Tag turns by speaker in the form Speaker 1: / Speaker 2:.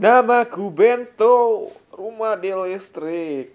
Speaker 1: Namaku Bento, rumah di listrik.